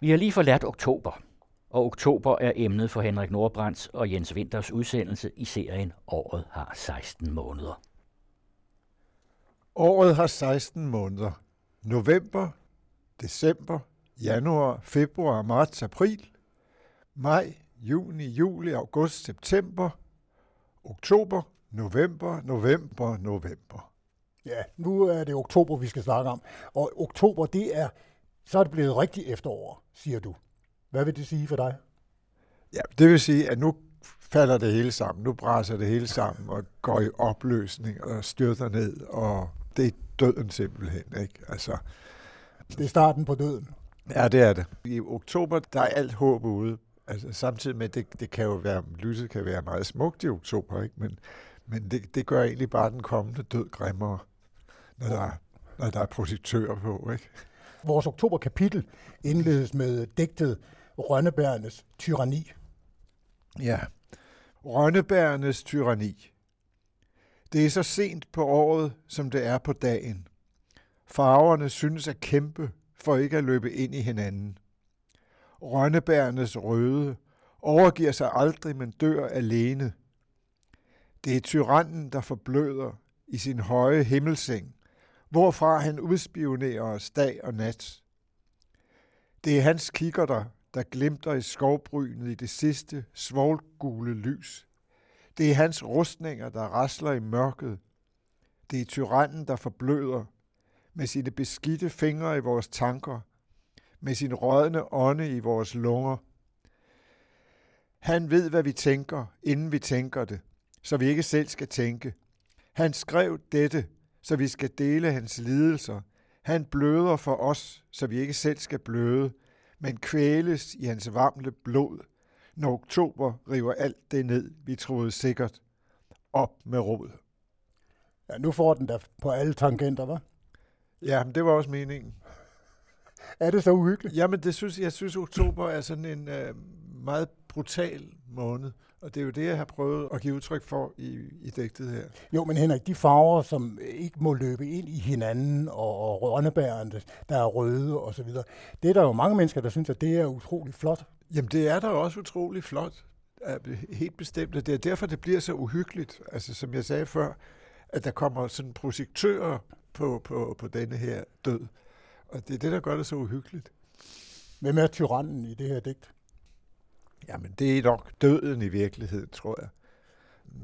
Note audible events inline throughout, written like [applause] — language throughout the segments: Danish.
Vi har lige forladt oktober, og oktober er emnet for Henrik Nordbrands og Jens Winters udsendelse i serien Året har 16 måneder. Året har 16 måneder. November, december, januar, februar, marts, april, maj, juni, juli, august, september, oktober, november, november, november. Ja, nu er det oktober, vi skal snakke om. Og oktober, det er, så er det blevet rigtig efterår, siger du. Hvad vil det sige for dig? Ja, det vil sige, at nu falder det hele sammen. Nu brænder det hele sammen og går i opløsning og styrter ned, og det er døden simpelthen. Ikke? Altså, det er starten på døden. Ja, det er det. I oktober, der er alt håb ude. Altså, samtidig med, det, det kan jo være, lyset kan være meget smukt i oktober, ikke? men, men det, det gør egentlig bare den kommende død grimmere, når der, når der er projektører på. Ikke? Vores oktoberkapitel indledes med digtet Rønnebærernes tyranni. Ja, Rønnebærernes tyranni. Det er så sent på året, som det er på dagen. Farverne synes at kæmpe for ikke at løbe ind i hinanden. Rønnebærernes røde overgiver sig aldrig, men dør alene. Det er tyrannen, der forbløder i sin høje himmelseng, hvorfra han udspionerer os dag og nat. Det er hans kikkerter, der glimter i skovbrynet i det sidste svovlgule lys. Det er hans rustninger, der rasler i mørket. Det er tyrannen, der forbløder med sine beskidte fingre i vores tanker, med sin rådne ånde i vores lunger. Han ved, hvad vi tænker, inden vi tænker det, så vi ikke selv skal tænke. Han skrev dette, så vi skal dele hans lidelser. Han bløder for os, så vi ikke selv skal bløde, men kvæles i hans varmle blod, når oktober river alt det ned, vi troede sikkert. Op med rod. Ja, nu får den da på alle tangenter, hva'? Ja, men det var også meningen. Er det så uhyggeligt? Jamen, det synes, jeg synes, oktober er sådan en øh, meget brutal måned. Og det er jo det, jeg har prøvet at give udtryk for i, i digtet her. Jo, men Henrik, de farver, som ikke må løbe ind i hinanden, og, og rønnebærende, der er røde og så videre, det er der jo mange mennesker, der synes, at det er utrolig flot. Jamen, det er der også utrolig flot. Helt bestemt. Det er derfor, det bliver så uhyggeligt. Altså, som jeg sagde før, at der kommer sådan projektører på, på, på denne her død. Og det er det, der gør det så uhyggeligt. Hvem er tyrannen i det her digt? Jamen, det er nok døden i virkeligheden, tror jeg.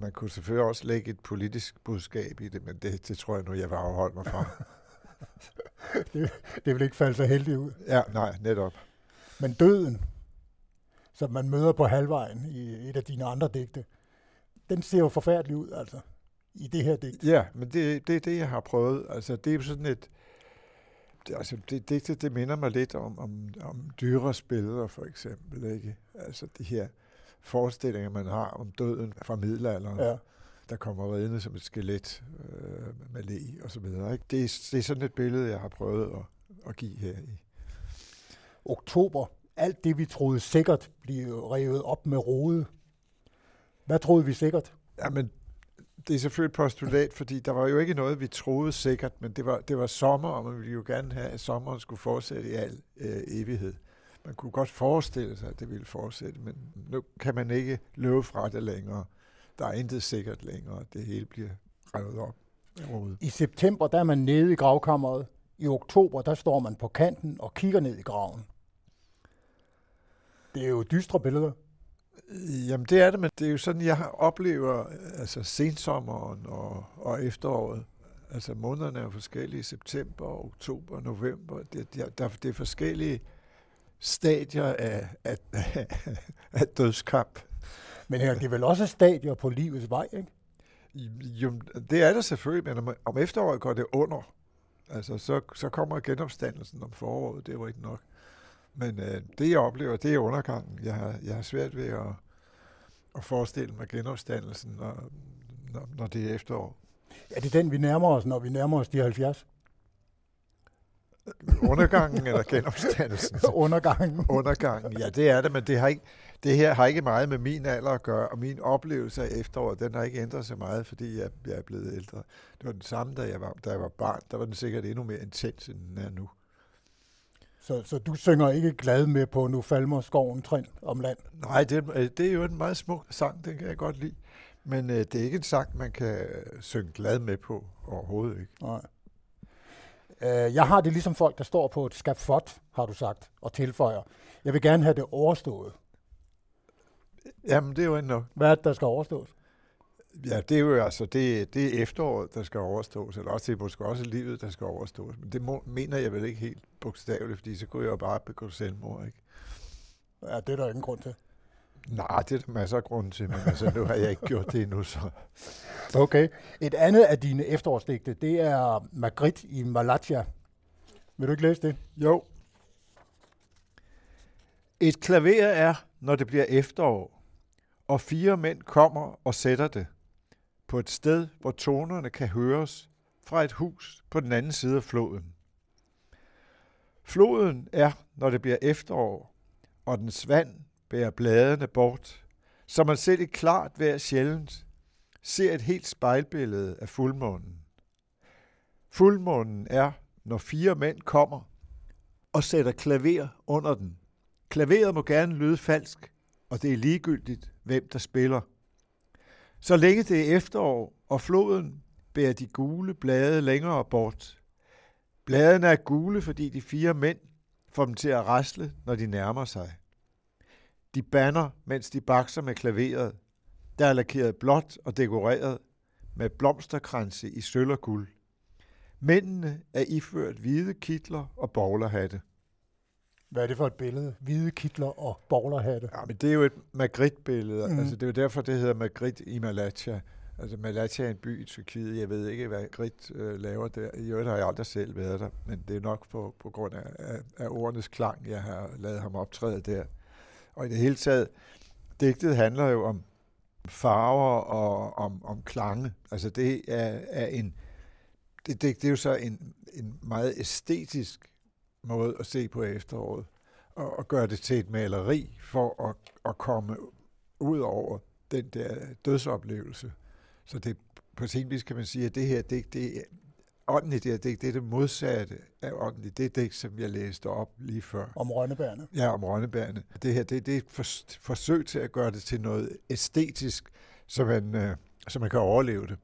Man kunne selvfølgelig også lægge et politisk budskab i det, men det, det tror jeg nu, jeg vil afholde mig fra. [laughs] det, det vil ikke falde så heldigt ud. Ja, nej, netop. Men døden, som man møder på halvvejen i et af dine andre digte, den ser jo forfærdelig ud, altså, i det her digt. Ja, men det, det er det, jeg har prøvet. Altså, det er jo sådan et, det, altså, det, det, det minder mig lidt om, om, om dyre billeder, for eksempel. Ikke? Altså de her forestillinger, man har om døden fra middelalderen. Ja. Der kommer ridende som et skelet øh, med læg og så videre. Ikke? Det, er, det er sådan et billede, jeg har prøvet at, at give her i. Oktober. Alt det, vi troede sikkert, blev revet op med rode. Hvad troede vi sikkert? Jamen, det er selvfølgelig et postulat, fordi der var jo ikke noget, vi troede sikkert, men det var, det var sommer, og man ville jo gerne have, at sommeren skulle fortsætte i al øh, evighed. Man kunne godt forestille sig, at det ville fortsætte, men nu kan man ikke løbe fra det længere. Der er intet sikkert længere. Det hele bliver revet op. I september der er man nede i gravkammeret. I oktober der står man på kanten og kigger ned i graven. Det er jo dystre billeder. Jamen det er det, men det er jo sådan, jeg oplever altså sensommeren og, og efteråret. Altså månederne er forskellige, september, oktober, november. Det, der, der, det er forskellige stadier af, af, [laughs] af dødskamp. Men her, det er vel også stadier på livets vej, ikke? Jo, det er det selvfølgelig, men om, om efteråret går det under. Altså, så, så kommer genopstandelsen om foråret, det var ikke nok. Men øh, det, jeg oplever, det er undergangen. Jeg har, jeg har svært ved at, at forestille mig genopstandelsen, når, når, når det er efterår. Er det den, vi nærmer os, når vi nærmer os de 70? Undergangen eller genopstandelsen? [laughs] Undergangen. Undergangen, ja, det er det, men det, har ikke, det her har ikke meget med min alder at gøre, og min oplevelse af efteråret, den har ikke ændret sig meget, fordi jeg, jeg er blevet ældre. Det var den samme, da jeg var, da jeg var barn. Der var den sikkert endnu mere intens, end den er nu. Så, så du synger ikke glad med på Nu falmer skoven trin om land? Nej, det, er- det er jo en meget smuk sang, den kan jeg godt lide. Men øh, det er ikke en sang, man kan øh, synge glad med på overhovedet ikke. Nej. Øh, jeg har det ligesom folk, der står på et skafot, har du sagt, og tilføjer. Jeg vil gerne have det overstået. Jamen, det er jo nok. Hvad er det, der skal overstås? Ja, det er jo altså, det, det er efteråret, der skal overstås, eller også det er måske også livet, der skal overstås. Men det må, mener jeg vel ikke helt bogstaveligt, fordi så kunne jeg jo bare begå selvmord, ikke? Ja, det er der ingen grund til. Nej, det er der masser af grunde til, men altså, nu har jeg ikke gjort det endnu, så... Okay. Et andet af dine efterårsdigte, det er Magritte i Malatya. Vil du ikke læse det? Jo. Et klaver er, når det bliver efterår, og fire mænd kommer og sætter det på et sted, hvor tonerne kan høres fra et hus på den anden side af floden. Floden er, når det bliver efterår, og dens vand bærer bladene bort, så man selv i klart vejr sjældent ser et helt spejlbillede af fuldmånen. Fuldmånen er, når fire mænd kommer og sætter klaver under den. Klaveret må gerne lyde falsk, og det er ligegyldigt, hvem der spiller. Så længe det er efterår, og floden bærer de gule blade længere bort. Bladene er gule, fordi de fire mænd får dem til at rasle, når de nærmer sig. De banner, mens de bakser med klaveret, der er lakeret blåt og dekoreret med blomsterkranse i sølv og guld. Mændene er iført hvide kitler og bowlerhatte. Hvad er det for et billede? Hvide kitler og bowlerhatte. Ja, men det er jo et Magritte-billede. Mm. Altså, det er jo derfor, det hedder Magritte i Malatya. Altså, Malatya er en by i Tyrkiet. Jeg ved ikke, hvad Magritte øh, laver der. I øvrigt har jeg aldrig selv været der, men det er nok på, på grund af, af, af ordenes klang, jeg har lavet ham optræde der. Og i det hele taget, digtet handler jo om farver og om, om klange. Altså, det er, er en... Det, det, det er jo så en, en meget æstetisk måde at se på efteråret og, og gøre det til et maleri for at, at komme ud over den der dødsoplevelse. Så det på sin vis kan man sige, at det her digt, det er ånden i det her digt, det er det modsatte af ånden i det digt, som jeg læste op lige før. Om rønnebærne. Ja, om rønnebærene. Det her, det, det er et fors, forsøg til at gøre det til noget æstetisk, så man, øh, så man kan overleve det.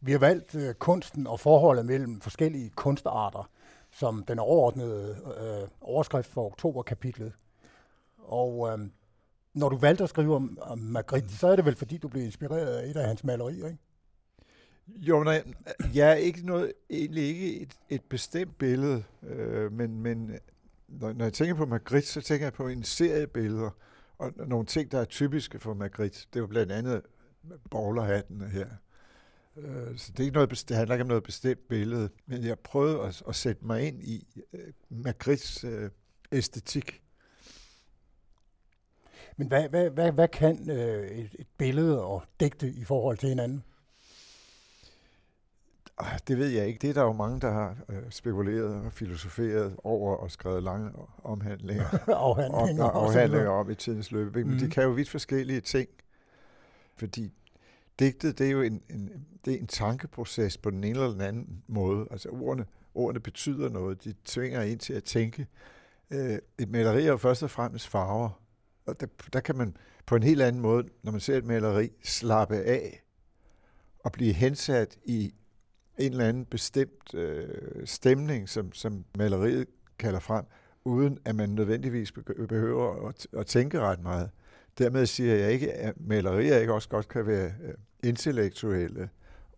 Vi har valgt øh, kunsten og forholdet mellem forskellige kunstarter som den overordnede øh, overskrift for oktoberkapitlet. Og øh, når du valgte at skrive om, om Magritte, så er det vel fordi, du blev inspireret af et af hans malerier, ikke? Jo, nej, jeg er ikke noget, egentlig ikke et, et bestemt billede, øh, men, men når, når jeg tænker på Magritte, så tænker jeg på en serie billeder, og nogle ting, der er typiske for Magritte. Det er jo blandt andet bowlerhatten her. Øh, så det, er ikke noget, det handler ikke om noget bestemt billede, men jeg prøvede at, at sætte mig ind i øh, Magrittes øh, æstetik. Men hvad, hvad, hvad, hvad kan øh, et, et billede og digte i forhold til hinanden? Ah, Det ved jeg ikke. Det er der jo mange, der har øh, spekuleret og filosoferet over og skrevet lange omhandlinger [laughs] afhandlinger. og, og afhandlinger om i tidens løb. Men de kan jo vidt forskellige ting. Fordi digtet, det er jo en, en, det er en tankeproces på den ene eller den anden måde. Altså ordene, ordene betyder noget. De tvinger en til at tænke. Øh, et maleri er jo først og fremmest farver. Og der, der kan man på en helt anden måde, når man ser et maleri, slappe af og blive hensat i en eller anden bestemt øh, stemning, som, som maleriet kalder frem, uden at man nødvendigvis behøver at, at tænke ret meget. Dermed siger jeg ikke, at malerier ikke også godt kan være øh, intellektuelle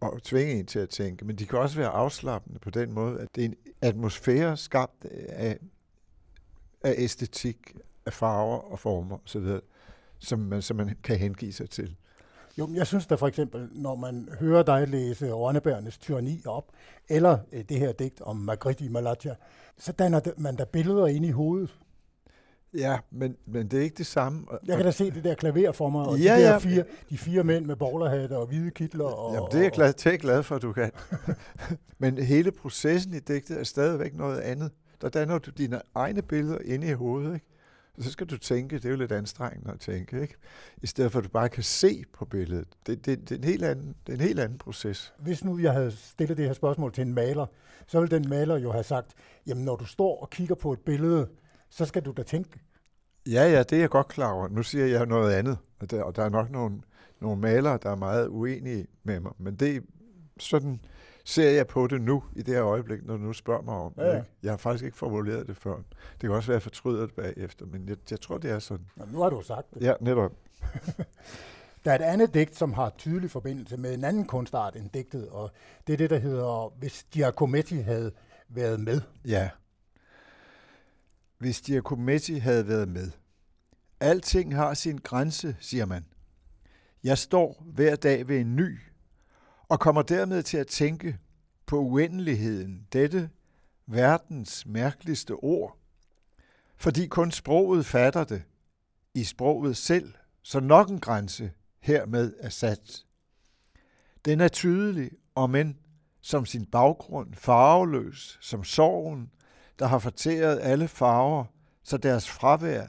og tvinge en til at tænke, men de kan også være afslappende på den måde, at det er en atmosfære skabt af, af æstetik, af farver og former osv., som man, som man kan hengive sig til. Jo, men jeg synes da for eksempel, når man hører dig læse Rønnebærernes tyranni op, eller øh, det her digt om Magritte i Malatya, så danner det- man der billeder ind i hovedet. Ja, men, men det er ikke det samme. Jeg kan da se det der klaver for mig, og Ja, de, der ja. fire, de fire mænd med bowlerhatte og hvide kitler. Og, Jamen, det er jeg glad, det er glad for, at du kan. [laughs] Men hele processen i digtet er stadigvæk noget andet. Der danner du dine egne billeder inde i hovedet, ikke? Så skal du tænke, det er jo lidt anstrengende at tænke, ikke? I stedet for at du bare kan se på billedet. Det, det, det, er, en helt anden, det er en helt anden proces. Hvis nu jeg havde stillet det her spørgsmål til en maler, så ville den maler jo have sagt, jamen når du står og kigger på et billede, så skal du da tænke. Ja, ja, det er jeg godt klar over. Nu siger jeg noget andet, og der, og der er nok nogle, nogle malere, der er meget uenige med mig, men det sådan ser jeg på det nu, i det her øjeblik, når du nu spørger mig om det. Ja, ja. Jeg har faktisk ikke formuleret det før. Det kan også være, at jeg fortryder det bagefter, men jeg, jeg tror, det er sådan. Nå, nu har du sagt det. Ja, netop. [laughs] der er et andet digt, som har tydelig forbindelse med en anden kunstart end digtet, og det er det, der hedder, hvis Giacometti havde været med. Ja. Hvis Giacometti havde været med. Alting har sin grænse, siger man. Jeg står hver dag ved en ny, og kommer dermed til at tænke på uendeligheden, dette verdens mærkeligste ord, fordi kun sproget fatter det, i sproget selv, så nok en grænse hermed er sat. Den er tydelig, og men som sin baggrund farveløs, som sorgen, der har fortæret alle farver, så deres fravær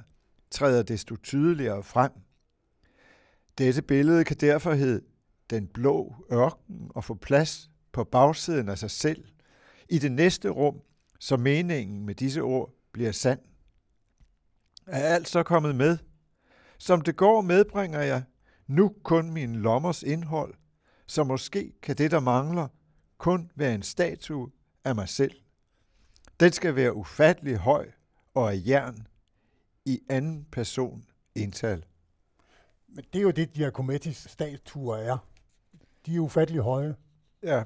træder desto tydeligere frem. Dette billede kan derfor hedde den blå ørken og få plads på bagsiden af sig selv i det næste rum, så meningen med disse ord bliver sand. Er alt så kommet med? Som det går medbringer jeg nu kun min lommers indhold, så måske kan det, der mangler, kun være en statue af mig selv. Den skal være ufattelig høj og af jern i anden person indtal. Men det er jo det, Giacomettis statuer er de er ufattelig høje. Ja.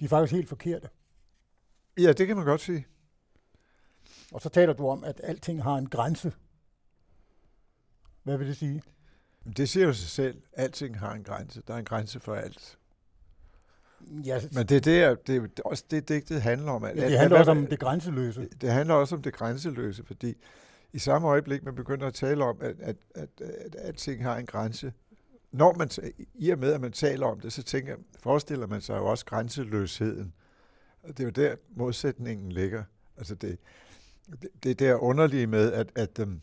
De er faktisk helt forkerte. Ja, det kan man godt sige. Og så taler du om, at alting har en grænse. Hvad vil det sige? Det siger jo sig selv. Alting har en grænse. Der er en grænse for alt. Ja, Men det er det, det er også det, digtet handler om. Ja, det handler også om det grænseløse. Det handler også om det grænseløse, fordi i samme øjeblik, man begynder at tale om, at, at, at, at alting har en grænse, når man, i og med, at man taler om det, så tænker, forestiller man sig jo også grænseløsheden. Og det er jo der, modsætningen ligger. Altså det, det, det der underlige med, at, at, um,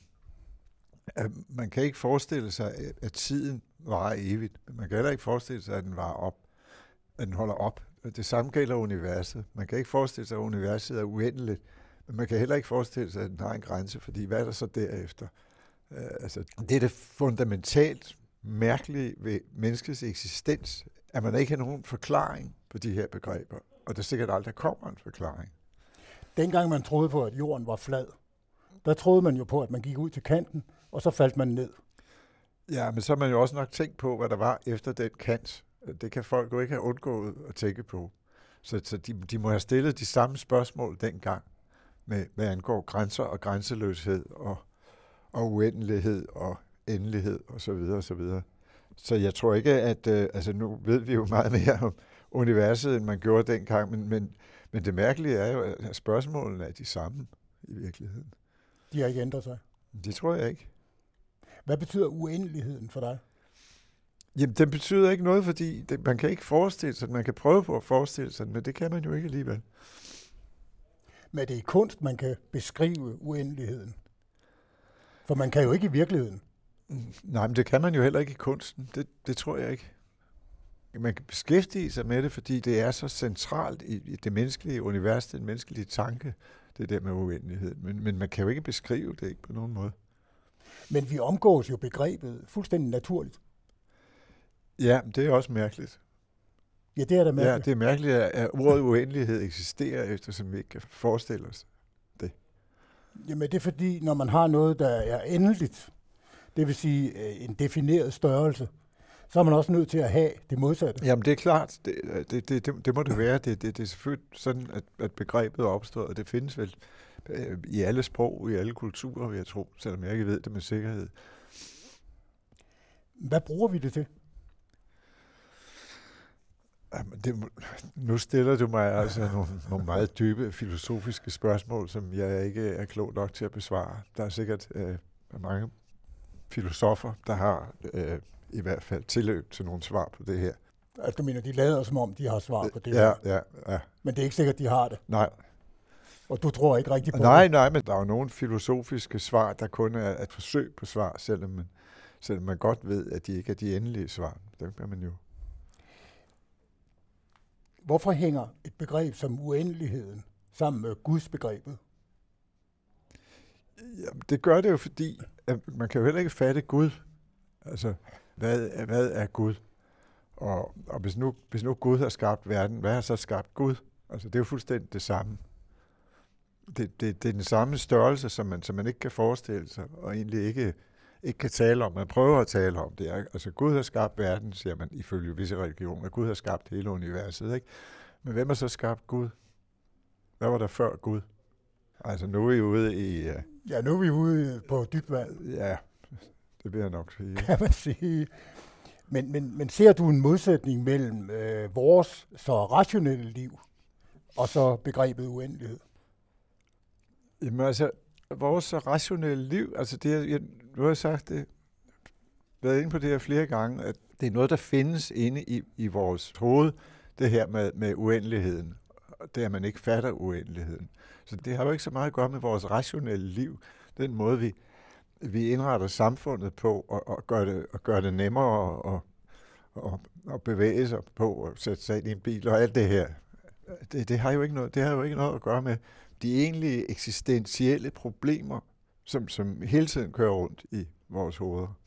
at man kan ikke forestille sig, at, at tiden varer evigt. Men man kan heller ikke forestille sig, at den varer op. At den holder op. Det samme gælder universet. Man kan ikke forestille sig, at universet er uendeligt. Men man kan heller ikke forestille sig, at den har en grænse, fordi hvad er der så derefter? Uh, altså, det er det fundamentalt mærkelige ved menneskets eksistens, at man ikke har nogen forklaring på de her begreber, og der sikkert aldrig kommer en forklaring. Dengang man troede på, at jorden var flad, der troede man jo på, at man gik ud til kanten, og så faldt man ned. Ja, men så har man jo også nok tænkt på, hvad der var efter den kant. Det kan folk jo ikke have undgået at tænke på. Så, så de, de må have stillet de samme spørgsmål dengang, med hvad angår grænser og grænseløshed og, og uendelighed og endelighed og så videre og så videre. Så jeg tror ikke, at øh, altså nu ved vi jo meget mere om universet, end man gjorde dengang, men, men, men det mærkelige er jo, at spørgsmålene er de samme i virkeligheden. De har ikke ændret sig? Det tror jeg ikke. Hvad betyder uendeligheden for dig? Jamen, den betyder ikke noget, fordi det, man kan ikke forestille sig Man kan prøve på at forestille sig men det kan man jo ikke alligevel. Men det er kunst, man kan beskrive uendeligheden. For man kan jo ikke i virkeligheden. Nej, men det kan man jo heller ikke i kunsten. Det, det tror jeg ikke. Man kan beskæftige sig med det, fordi det er så centralt i, i det menneskelige univers, den menneskelige tanke, det der med uendelighed. Men, men man kan jo ikke beskrive det ikke på nogen måde. Men vi omgås jo begrebet fuldstændig naturligt. Ja, det er også mærkeligt. Ja, det er da mærkeligt. Ja, det er mærkeligt, at ordet uendelighed eksisterer, eftersom vi ikke kan forestille os det. Jamen, det er fordi, når man har noget, der er endeligt, det vil sige øh, en defineret størrelse, så er man også nødt til at have det modsatte. Jamen det er klart, det, det, det, det, det må det være. Det, det, det er selvfølgelig sådan, at, at begrebet er opstået, og det findes vel øh, i alle sprog, i alle kulturer, vil jeg tro, selvom jeg ikke ved det med sikkerhed. Hvad bruger vi det til? Jamen, det, nu stiller du mig altså nogle, nogle meget dybe filosofiske spørgsmål, som jeg ikke er klog nok til at besvare. Der er sikkert øh, mange filosofer, der har øh, i hvert fald tilløb til nogle svar på det her. Altså du mener, de lader som om, de har svar på det ja, her? Ja, ja. Men det er ikke sikkert, de har det? Nej. Og du tror ikke rigtig på Nej, det? nej, men der er jo nogle filosofiske svar, der kun er et forsøg på svar, selvom man, selvom man godt ved, at de ikke er de endelige svar. Det kan man jo. Hvorfor hænger et begreb som uendeligheden sammen med Guds begrebet? Jamen, det gør det jo, fordi at man kan jo heller ikke fatte Gud. Altså, hvad, hvad er Gud? Og, og hvis, nu, hvis nu Gud har skabt verden, hvad har så skabt Gud? Altså, det er jo fuldstændig det samme. Det, det, det er den samme størrelse, som man, som man ikke kan forestille sig, og egentlig ikke, ikke kan tale om. Man prøver at tale om det. Ikke? Altså, Gud har skabt verden, siger man ifølge visse religioner. Gud har skabt hele universet. Ikke? Men hvem har så skabt Gud? Hvad var der før Gud? Altså, nu er vi ude i... Uh, Ja, nu er vi ude på dybt vand, Ja, det vil jeg nok sige. kan man sige. Men, men, men ser du en modsætning mellem øh, vores så rationelle liv og så begrebet uendelighed? Jamen altså, vores rationelle liv, altså det, jeg, nu har jeg sagt det, været inde på det her flere gange, at det er noget, der findes inde i, i vores hoved, det her med, med uendeligheden. Det, at man ikke fatter uendeligheden. Så det har jo ikke så meget at gøre med vores rationelle liv, den måde, vi, vi indretter samfundet på, og, og, gør, det, og gør det nemmere at, og, og, og bevæge sig på, og sætte sig ind i en bil og alt det her. Det, det, har jo ikke noget, det har jo ikke noget at gøre med de egentlige eksistentielle problemer, som, som hele tiden kører rundt i vores hoveder.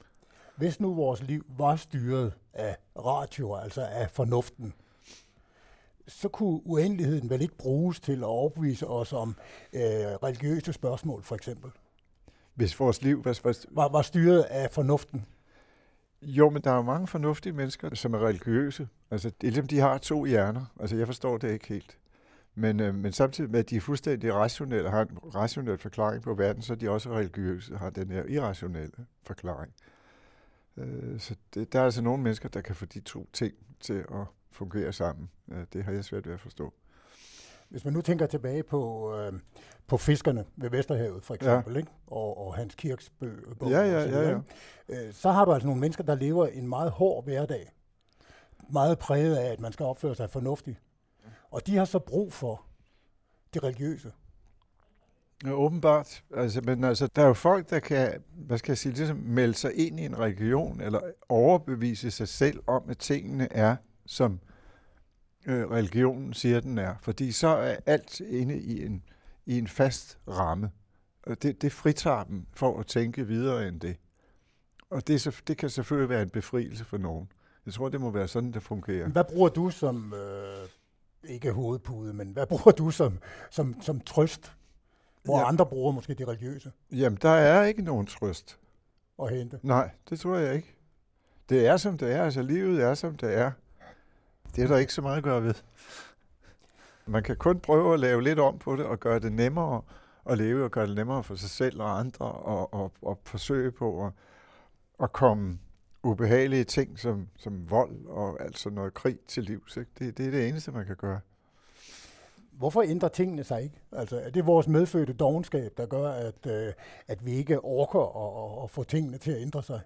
Hvis nu vores liv var styret af ratio, altså af fornuften, så kunne uendeligheden vel ikke bruges til at overbevise os om øh, religiøse spørgsmål, for eksempel. Hvis vores liv... Hvad, Var, var styret af fornuften. jo, men der er jo mange fornuftige mennesker, som er religiøse. Altså, det ligesom, de har to hjerner. Altså, jeg forstår det ikke helt. Men, øh, men samtidig med, at de er fuldstændig rationelle, har en rationel forklaring på verden, så er de også religiøse, har den her irrationelle forklaring. Øh, så det, der er altså nogle mennesker, der kan få de to ting til at fungere sammen. Øh, det har jeg svært ved at forstå. Hvis man nu tænker tilbage på, øh, på fiskerne ved Vesterhavet, for eksempel, ja. ikke? Og, og Hans Kirks bø- bog, Ja, ja, ja, videre, ikke? Øh, så har du altså nogle mennesker, der lever en meget hård hverdag. Meget præget af, at man skal opføre sig fornuftigt. Og de har så brug for det religiøse. Ja, åbenbart. Altså, men altså, der er jo folk, der kan, hvad skal jeg sige, ligesom melde sig ind i en region, eller overbevise sig selv om, at tingene er, som øh, religionen siger, den er. Fordi så er alt inde i en, i en fast ramme. Og det, det fritager dem for at tænke videre end det. Og det, så- det kan selvfølgelig være en befrielse for nogen. Jeg tror, det må være sådan, det fungerer. Hvad bruger du som, øh, ikke hovedpude, men hvad bruger du som, som, som trøst, hvor Ja. andre bruger måske det religiøse Jamen, der er ikke nogen trøst. at hente? Nej, det tror jeg ikke. Det er, som det er. Altså, livet er, som det er. Det er der ikke så meget at gøre ved. Man kan kun prøve at lave lidt om på det, og gøre det nemmere at leve, og gøre det nemmere for sig selv og andre, og, og, og forsøge på at, at komme ubehagelige ting som, som vold og altså noget krig til livs. Ikke? Det, det er det eneste, man kan gøre. Hvorfor ændrer tingene sig ikke? Altså, er det vores medfødte dogenskab, der gør, at, øh, at vi ikke orker at, at, få tingene til at ændre sig?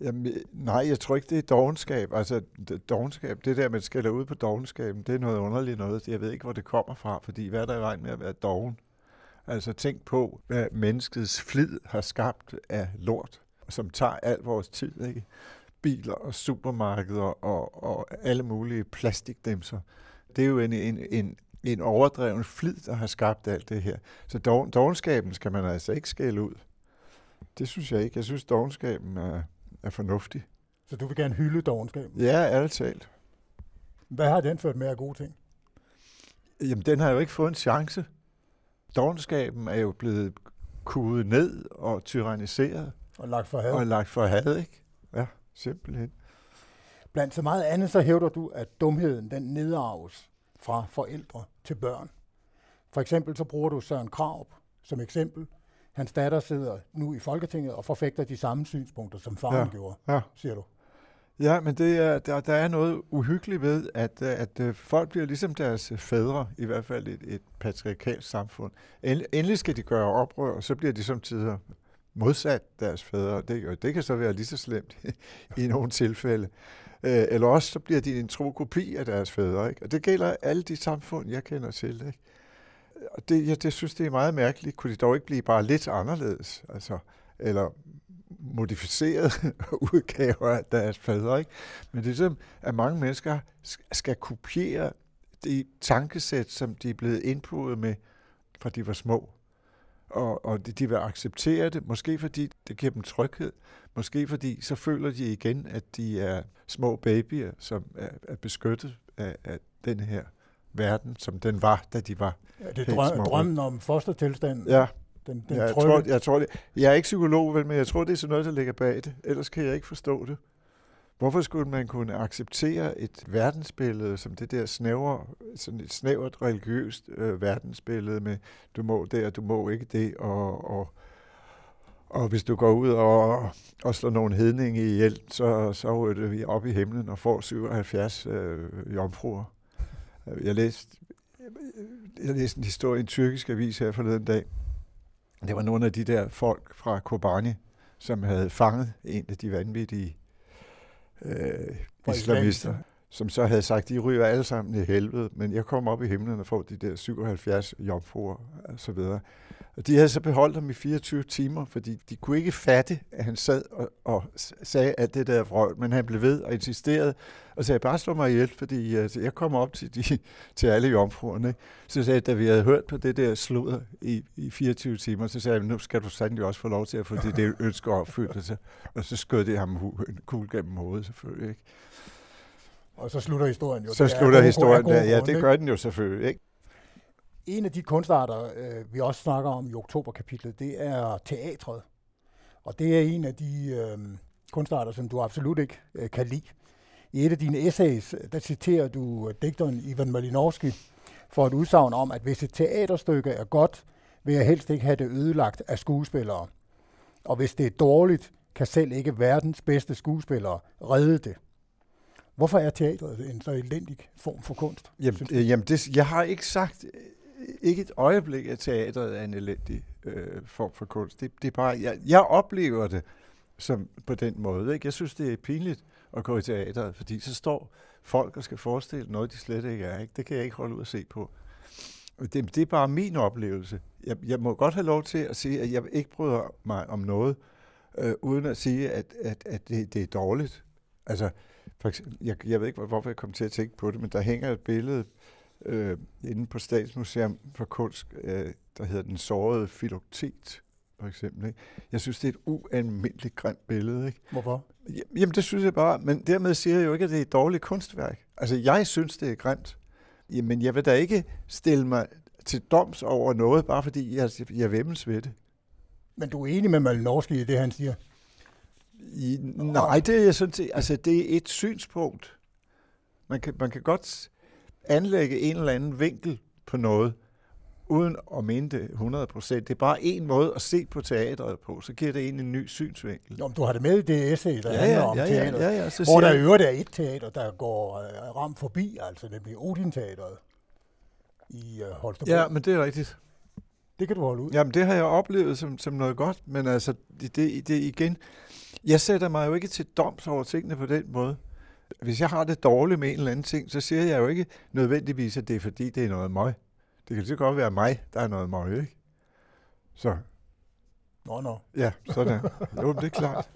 Jamen, nej, jeg tror ikke, det er dogenskab. Altså, dogenskab, det der, man skælder ud på dogenskaben, det er noget underligt noget. Jeg ved ikke, hvor det kommer fra, fordi hvad er der i vejen med at være dogen? Altså, tænk på, hvad menneskets flid har skabt af lort, som tager al vores tid, ikke? Biler og supermarkeder og, og alle mulige plastikdæmser. Det er jo en, en, en, en overdreven flid, der har skabt alt det her. Så dogen, dogenskaben skal man altså ikke skælde ud. Det synes jeg ikke. Jeg synes, dogenskaben er, er fornuftig. Så du vil gerne hylde dogenskaben. Ja, ærligt talt. Hvad har den ført med af gode ting? Jamen, den har jo ikke fået en chance. Dogenskaben er jo blevet kudet ned og tyranniseret Og lagt for had? og lagt for had, ikke? Ja, simpelthen. Blandt så meget andet, så hævder du, at dumheden den nedarves fra forældre til børn. For eksempel så bruger du Søren Kraup som eksempel. Hans datter sidder nu i Folketinget og forfægter de samme synspunkter, som faren Ja. gjorde, Ja. siger du. Ja, men det er, der, der er noget uhyggeligt ved, at, øh, at øh, folk bliver ligesom deres fædre, i hvert fald et, et patriarkalsk samfund. End- Endelig skal de gøre oprør, og så bliver de som tider modsat deres fædre. Det, og det kan så være lige så slemt [laughs] i nogle tilfælde. Øh, Eller også så bliver de en tro kopi af deres fædre. Ikke? Og det gælder alle de samfund, jeg kender til. Ikke? Og det, jeg det synes, det er meget mærkeligt. Kunne de dog ikke blive bare lidt anderledes? Altså, eller modificeret [laughs] udgaver af deres fædre. Ikke? Men det er som, at mange mennesker skal kopiere det tankesæt, som de er blevet indpudet med, fra de var små. Og, og de, de vil acceptere det, måske fordi det giver dem tryghed, måske fordi så føler de igen, at de er små babyer, som er, er beskyttet af, af den her verden, som den var, da de var ja, Det er drøm, drømmen om fostertilstanden. Ja, den, den ja, jeg, tror, jeg, tror det. jeg er ikke psykolog, vel, men jeg tror, det er sådan noget, der ligger bag det. Ellers kan jeg ikke forstå det. Hvorfor skulle man kunne acceptere et verdensbillede som det der snævre, sådan et snævert religiøst øh, verdensbillede med, du må det, og du må ikke det, og, og, og hvis du går ud og, og slår nogle hedninge ihjel, så, så ryger vi op i himlen og får 77 øh, jomfruer. Jeg læste, jeg læste en historie i en tyrkisk avis her forleden dag. Det var nogle af de der folk fra Kobani, som havde fanget en af de vanvittige øh, islamister, som så havde sagt, de ryger alle sammen i helvede, men jeg kommer op i himlen og får de der 77 jomfruer og så videre. Og de havde så beholdt ham i 24 timer, fordi de kunne ikke fatte, at han sad og, og sagde at det der vrøvl, men han blev ved og insisterede, og sagde, bare slå mig ihjel, fordi altså, jeg kommer op til, de, [laughs] til alle jomfruerne. Så sagde jeg, da vi havde hørt på det der sludder i, i 24 timer, så sagde jeg, nu skal du sandelig også få lov til at få det, det [laughs] ønske opfyldt. Og så, og så skød det ham en kugle gennem hovedet, selvfølgelig. Ikke? Og så slutter historien jo. Så slutter historien der. Ja, det gør den jo selvfølgelig. Ikke? En af de kunstarter, øh, vi også snakker om i oktoberkapitlet, det er teatret. Og det er en af de øh, kunstarter, som du absolut ikke øh, kan lide. I et af dine essays, der citerer du øh, digteren Ivan Malinowski for et udsagn om, at hvis et teaterstykke er godt, vil jeg helst ikke have det ødelagt af skuespillere. Og hvis det er dårligt, kan selv ikke verdens bedste skuespillere redde det. Hvorfor er teatret en så elendig form for kunst? Jamen, øh, jamen det, jeg har ikke sagt ikke et øjeblik, at teatret er en elendig øh, form for kunst. Det, det er bare, jeg, jeg oplever det som på den måde. Ikke? Jeg synes, det er pinligt at gå i teatret, fordi så står folk og skal forestille noget, de slet ikke er. Ikke? Det kan jeg ikke holde ud at se på. Det, det er bare min oplevelse. Jeg, jeg må godt have lov til at sige, at jeg ikke bryder mig om noget, øh, uden at sige, at, at, at det, det er dårligt. Altså, for eksempel, jeg, jeg ved ikke, hvorfor jeg kom til at tænke på det, men der hænger et billede øh, inde på Statsmuseum for Kunst, øh, der hedder Den sårede filoktet, for eksempel. Ikke? Jeg synes, det er et ualmindeligt grimt billede. Ikke? Hvorfor? Jamen, det synes jeg bare, men dermed siger jeg jo ikke, at det er et dårligt kunstværk. Altså, jeg synes, det er grimt. Jamen, jeg vil da ikke stille mig til doms over noget, bare fordi jeg, jeg vemmes ved det. Men du er enig med Malinowski i det, han siger? I, nej, det er sådan set, altså det er et synspunkt. Man kan, man kan godt anlægge en eller anden vinkel på noget, uden at mene det 100% Det er bare en måde at se på teatret på, så giver det en en ny synsvinkel. Jo, du har det med i det essay, der ja, handler ja, om ja, teatret, ja, ja, ja, så hvor der i øvrigt er et teater, der går uh, ramt forbi, altså nemlig Odin-teatret i uh, Holstebro. Ja, men det er rigtigt. Det kan du holde ud. Jamen, det har jeg oplevet som, som noget godt, men altså, det, det, det igen, jeg sætter mig jo ikke til doms over tingene på den måde hvis jeg har det dårligt med en eller anden ting, så siger jeg jo ikke nødvendigvis, at det er fordi, det er noget møg. Det kan så godt være mig, der er noget møg, ikke? Så. Nå, nå. Ja, sådan. jo, det er klart.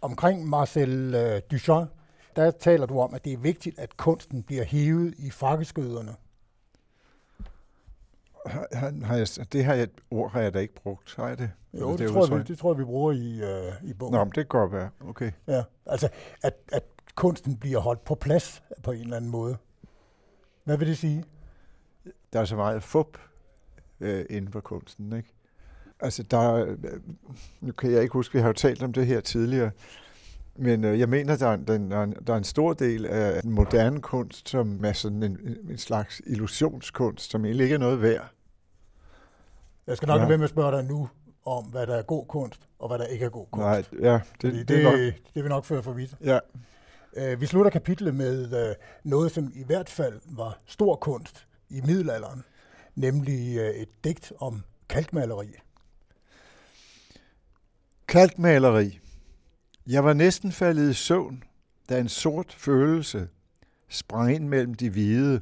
Omkring Marcel uh, Duchamp, der taler du om, at det er vigtigt, at kunsten bliver hivet i frakkeskøderne. Har, har jeg, det har jeg, ord har jeg da ikke brugt, har jeg det? Jo, det, det, tror jeg, vi, det tror jeg, vi bruger i, uh, i bogen. Nå, men det kan godt være. Okay. Ja, altså, at, at kunsten bliver holdt på plads på en eller anden måde. Hvad vil det sige? Der er så meget fup øh, inden for kunsten, ikke? Altså, der, øh, nu kan jeg ikke huske, vi har jo talt om det her tidligere, men øh, jeg mener, der er, der, er en, der er en stor del af den moderne kunst, som er sådan en, en slags illusionskunst, som egentlig ikke er noget værd. Jeg skal nok ja. være med at spørge dig nu om, hvad der er god kunst, og hvad der ikke er god kunst. Nej, ja, det, det, det, nok... det vil nok føre for vidt. Ja. Uh, vi slutter kapitlet med uh, noget, som i hvert fald var stor kunst i middelalderen, nemlig uh, et digt om kalkmaleri. Kalkmaleri. Jeg var næsten faldet i søvn, da en sort følelse sprang ind mellem de hvide,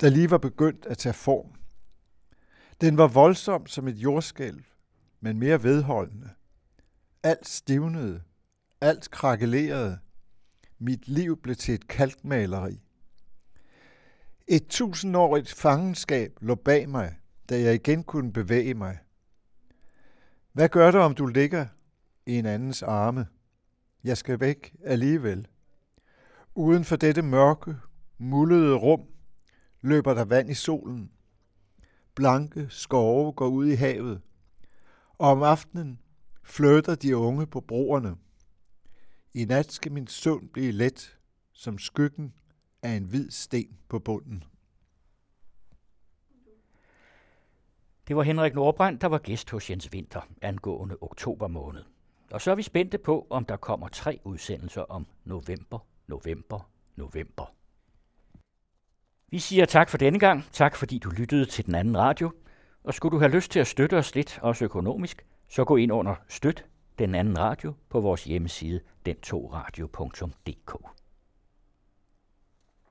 der lige var begyndt at tage form. Den var voldsom som et jordskælv, men mere vedholdende. Alt stivnede, alt krakelerede. Mit liv blev til et kalkmaleri. Et tusindårigt fangenskab lå bag mig, da jeg igen kunne bevæge mig. Hvad gør det, om du ligger i en andens arme? Jeg skal væk alligevel. Uden for dette mørke, mullede rum løber der vand i solen. Blanke skove går ud i havet. Og om aftenen flytter de unge på broerne. I nat skal min søvn blive let, som skyggen af en hvid sten på bunden. Det var Henrik Nordbrandt, der var gæst hos Jens Winter angående oktober måned. Og så er vi spændte på, om der kommer tre udsendelser om november, november, november. Vi siger tak for denne gang. Tak fordi du lyttede til den anden radio. Og skulle du have lyst til at støtte os lidt, også økonomisk, så gå ind under Støt den anden radio på vores hjemmeside den2radio.dk.